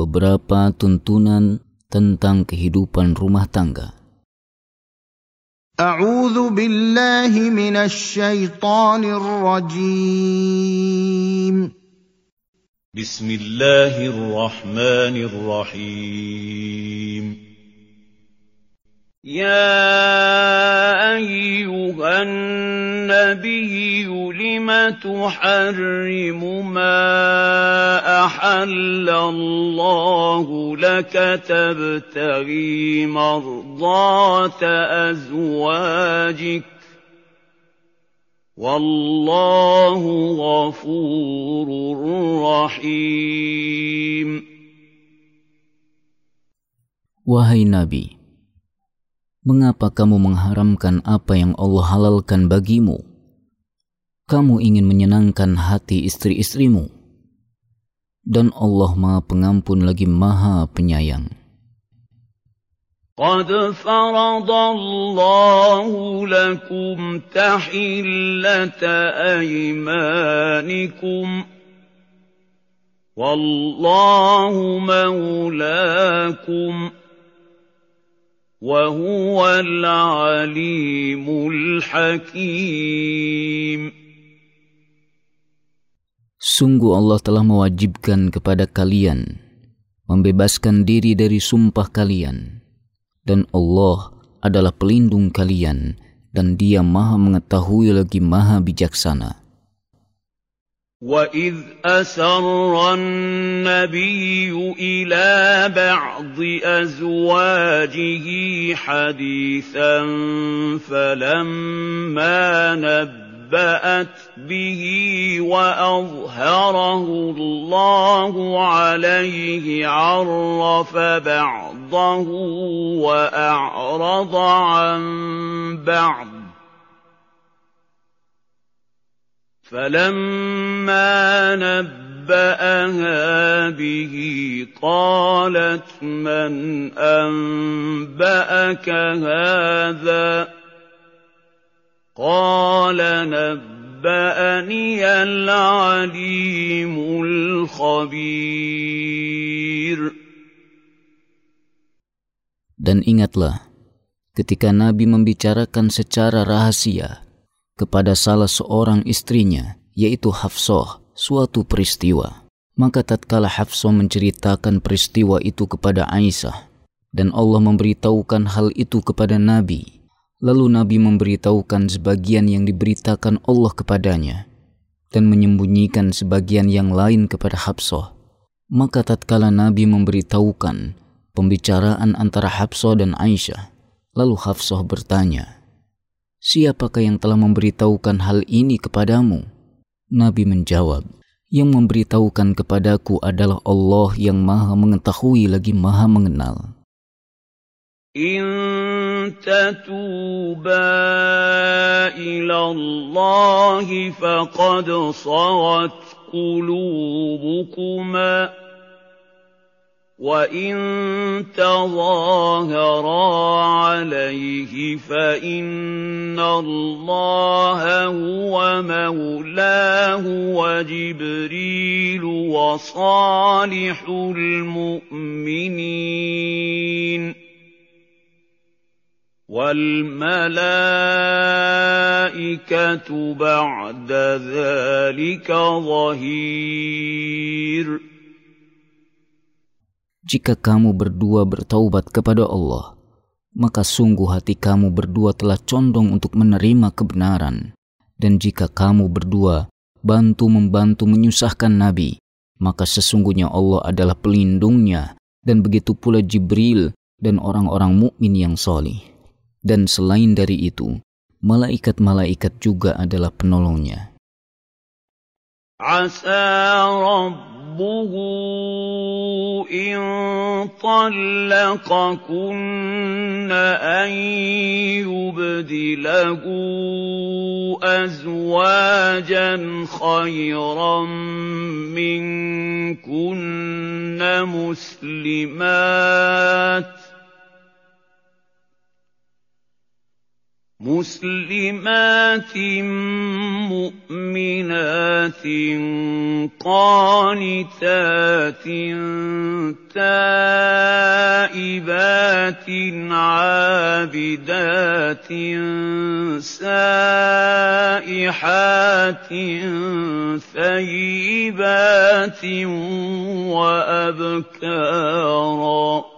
beberapa tuntunan tentang kehidupan rumah tangga. أعوذ بالله من الشيطان الرجيم بسم الله الرحمن الرحيم يا أيها النبي لم تحرم ما أحل الله لك تبتغي مرضات أزواجك والله غفور رحيم Wahai Nabi, mengapa kamu mengharamkan apa yang Allah halalkan bagimu? kamu ingin menyenangkan hati istri-istrimu. Dan Allah Maha Pengampun lagi Maha Penyayang. قد فرض الله لكم تحلة أيمانكم والله مولاكم وهو العليم الحكيم Sungguh Allah telah mewajibkan kepada kalian membebaskan diri dari sumpah kalian dan Allah adalah pelindung kalian dan dia maha mengetahui lagi maha bijaksana. وَإِذْ أَسَرَّ النَّبِيُّ إِلَى بَعْضِ أَزْوَاجِهِ حَدِيثًا فَلَمَّا نَبَّأَ نبأت به وأظهره الله عليه عرف بعضه وأعرض عن بعض فلما نبأها به قالت من أنبأك هذا ۖ قال نبأني العليم الخبير Dan ingatlah, ketika Nabi membicarakan secara rahasia kepada salah seorang istrinya, yaitu Hafsah, suatu peristiwa. Maka tatkala Hafsah menceritakan peristiwa itu kepada Aisyah, dan Allah memberitahukan hal itu kepada Nabi, Lalu Nabi memberitahukan sebagian yang diberitakan Allah kepadanya dan menyembunyikan sebagian yang lain kepada Habsah. Maka tatkala Nabi memberitahukan pembicaraan antara Habsah dan Aisyah, lalu Hafsah bertanya, Siapakah yang telah memberitahukan hal ini kepadamu? Nabi menjawab, Yang memberitahukan kepadaku adalah Allah yang maha mengetahui lagi maha mengenal. إن تتوبا إلى الله فقد صغت قلوبكما وإن تظاهرا عليه فإن الله هو مولاه وجبريل وصالح المؤمنين وَالْمَلَائِكَةُ بَعْدَ ذَلِكَ ظَهِيرٌ Jika kamu berdua bertaubat kepada Allah, maka sungguh hati kamu berdua telah condong untuk menerima kebenaran. Dan jika kamu berdua bantu-membantu menyusahkan Nabi, maka sesungguhnya Allah adalah pelindungnya dan begitu pula Jibril dan orang-orang mukmin yang solih. dan selain dari itu, malaikat-malaikat juga adalah penolongnya. Asa rabbuhu in talaqakunna an yubdilahu azwajan khairan minkunna muslimat مسلمات مؤمنات قانتات تائبات عابدات سائحات ثيبات وأبكارا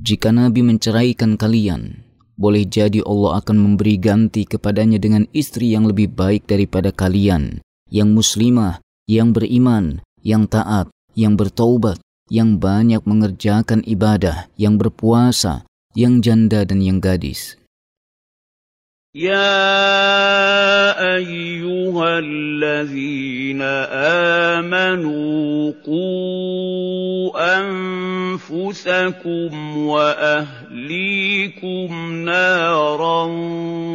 Jika Nabi menceraikan kalian, boleh jadi Allah akan memberi ganti kepadanya dengan istri yang lebih baik daripada kalian, yang muslimah, yang beriman, yang taat, yang bertaubat, yang banyak mengerjakan ibadah, yang berpuasa, yang janda dan yang gadis. يا ايها الذين امنوا قوا انفسكم واهليكم نارا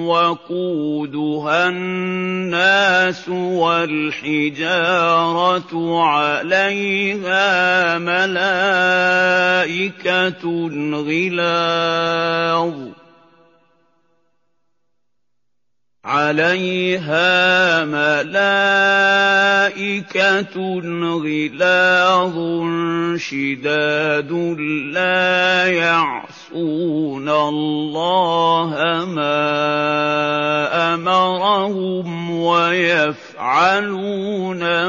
وقودها الناس والحجاره عليها ملائكه غلاظ عليها ملائكة غلاظ شداد لا يعصون الله ما أمرهم ويفعلون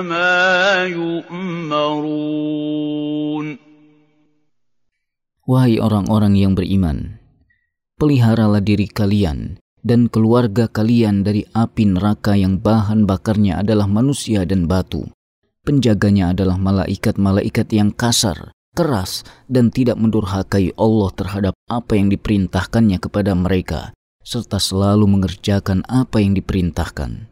ما يؤمرون. Wahai orang-orang yang beriman, peliharalah diri kalian dan keluarga kalian dari api neraka yang bahan bakarnya adalah manusia dan batu. Penjaganya adalah malaikat-malaikat yang kasar, keras, dan tidak mendurhakai Allah terhadap apa yang diperintahkannya kepada mereka, serta selalu mengerjakan apa yang diperintahkan.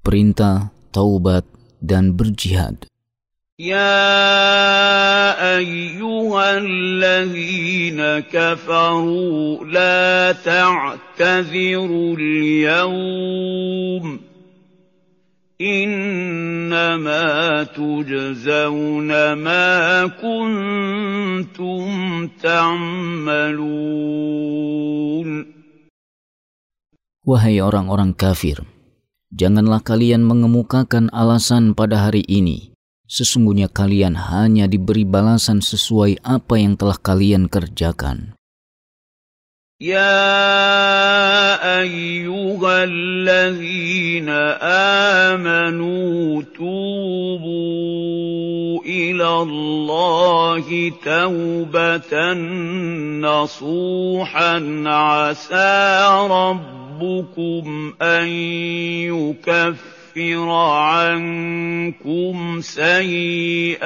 Perintah, taubat, dan berjihad. يا ايها الذين كفروا لا تعتذروا اليوم انما تجزون ما كنتم تعملون Wahai orang-orang kafir, janganlah kalian mengemukakan alasan pada hari ini Sesungguhnya kalian hanya diberi balasan sesuai apa yang telah kalian kerjakan. يا ايها الذين امنوا توبوا الى الله توبه نصوحا عسى ربكم ان يكفر يكفر عنكم سيئاتكم.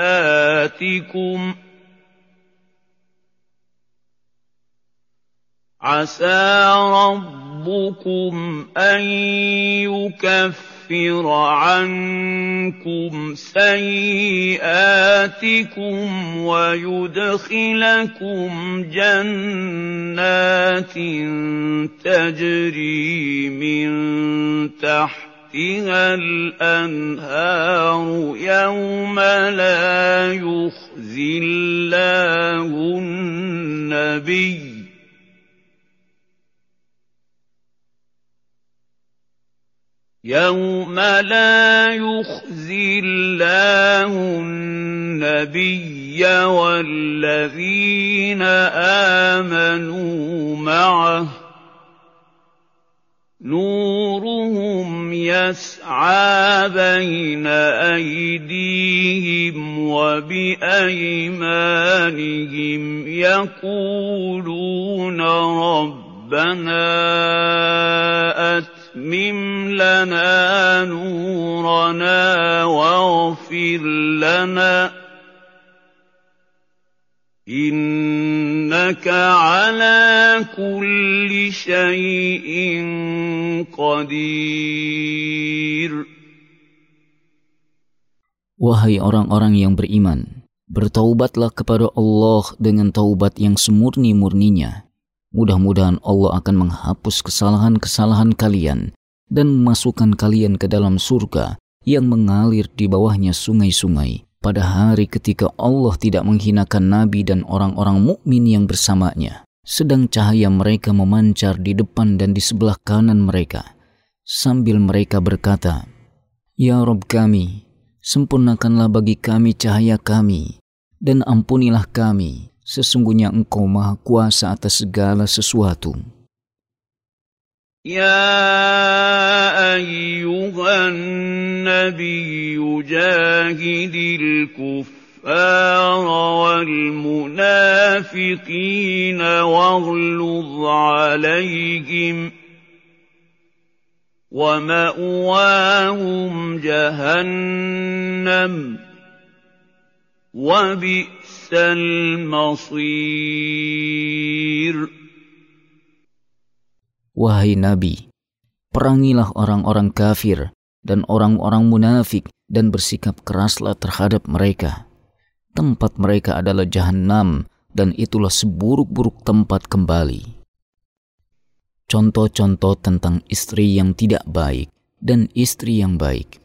عسى ربكم أن يكفر عنكم سيئاتكم ويدخلكم جنات تجري من تحت تحتها الأنهار يوم لا يخزي الله النبي. يوم لا يخزي الله النبي والذين آمنوا معه. نورهم يسعى بين أيديهم وبأيمانهم يقولون ربنا أتمم لنا نورنا واغفر لنا إنك على كل شيء قدير Wahai orang-orang yang beriman, bertaubatlah kepada Allah dengan taubat yang semurni-murninya. Mudah-mudahan Allah akan menghapus kesalahan-kesalahan kalian dan memasukkan kalian ke dalam surga yang mengalir di bawahnya sungai-sungai pada hari ketika Allah tidak menghinakan nabi dan orang-orang mukmin yang bersamanya. sedang cahaya mereka memancar di depan dan di sebelah kanan mereka, sambil mereka berkata, Ya Rob kami, sempurnakanlah bagi kami cahaya kami, dan ampunilah kami, sesungguhnya Engkau Maha Kuasa atas segala sesuatu. يا أيها النبي جاهد الكفار والمنافقين واغلظ عليهم ومأواهم جهنم وبئس المصير Wahai Nabi, perangilah orang-orang kafir dan orang-orang munafik dan bersikap keraslah terhadap mereka. Tempat mereka adalah jahanam dan itulah seburuk-buruk tempat kembali. Contoh-contoh tentang istri yang tidak baik dan istri yang baik.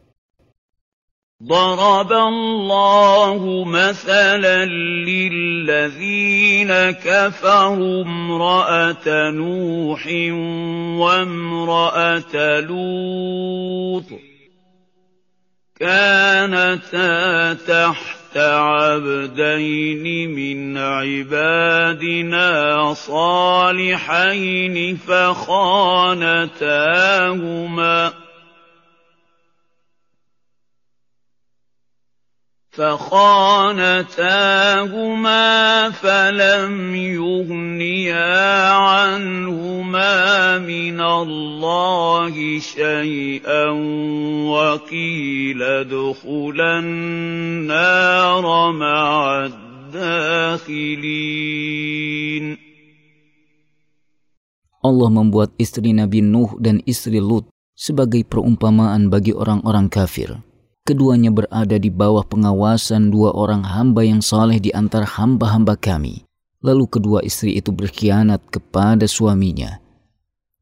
ضرب الله مثلا للذين كفروا امرأة نوح وامرأة لوط كانتا تحت عبدين من عبادنا صالحين فخانتاهما فخانتاهما فلم يغنيا عنهما من الله شيئا وقيل ادخلا النار مع الداخلين Allah membuat istri Nabi Nuh dan istri Lut sebagai perumpamaan bagi orang-orang kafir. Keduanya berada di bawah pengawasan dua orang hamba yang saleh di antara hamba-hamba kami. Lalu kedua istri itu berkhianat kepada suaminya.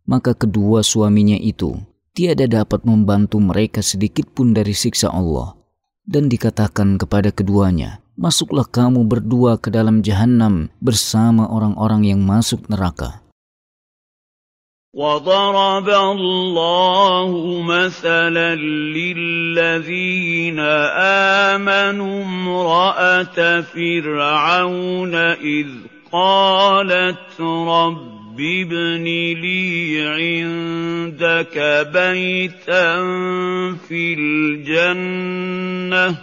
Maka kedua suaminya itu tiada dapat membantu mereka sedikit pun dari siksa Allah. Dan dikatakan kepada keduanya, Masuklah kamu berdua ke dalam jahanam bersama orang-orang yang masuk neraka. وضرب الله مثلا للذين امنوا امراه فرعون اذ قالت رب ابن لي عندك بيتا في الجنه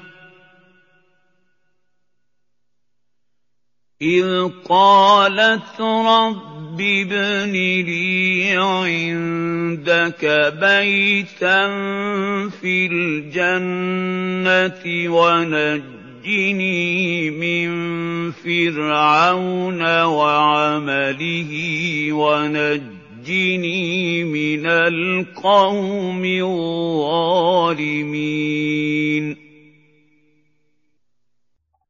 إذ قالت رب ابن لي عندك بيتا في الجنة ونجني من فرعون وعمله ونجني من القوم الظالمين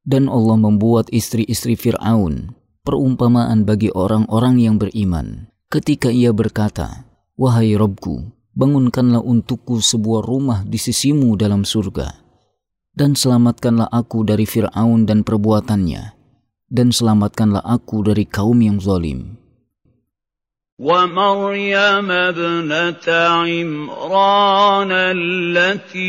Dan Allah membuat istri-istri Fir'aun perumpamaan bagi orang-orang yang beriman. Ketika ia berkata, Wahai Robku, bangunkanlah untukku sebuah rumah di sisimu dalam surga. Dan selamatkanlah aku dari Fir'aun dan perbuatannya. Dan selamatkanlah aku dari kaum yang zalim. ومريم ابنة عمران التي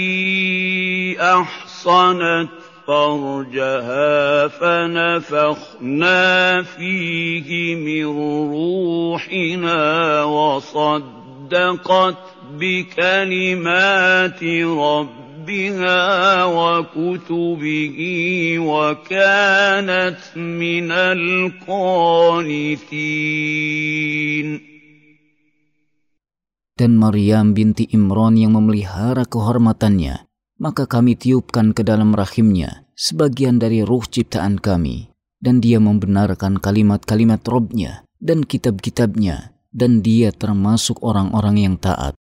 أحصنت فرجها فنفخنا فيه من روحنا وصدقت بكلمات ربها وكتبه وكانت من القانتين. Dan Maryam binti Imran yang memelihara kehormatannya maka kami tiupkan ke dalam rahimnya sebagian dari ruh ciptaan kami, dan dia membenarkan kalimat-kalimat Robnya dan kitab-kitabnya, dan dia termasuk orang-orang yang taat.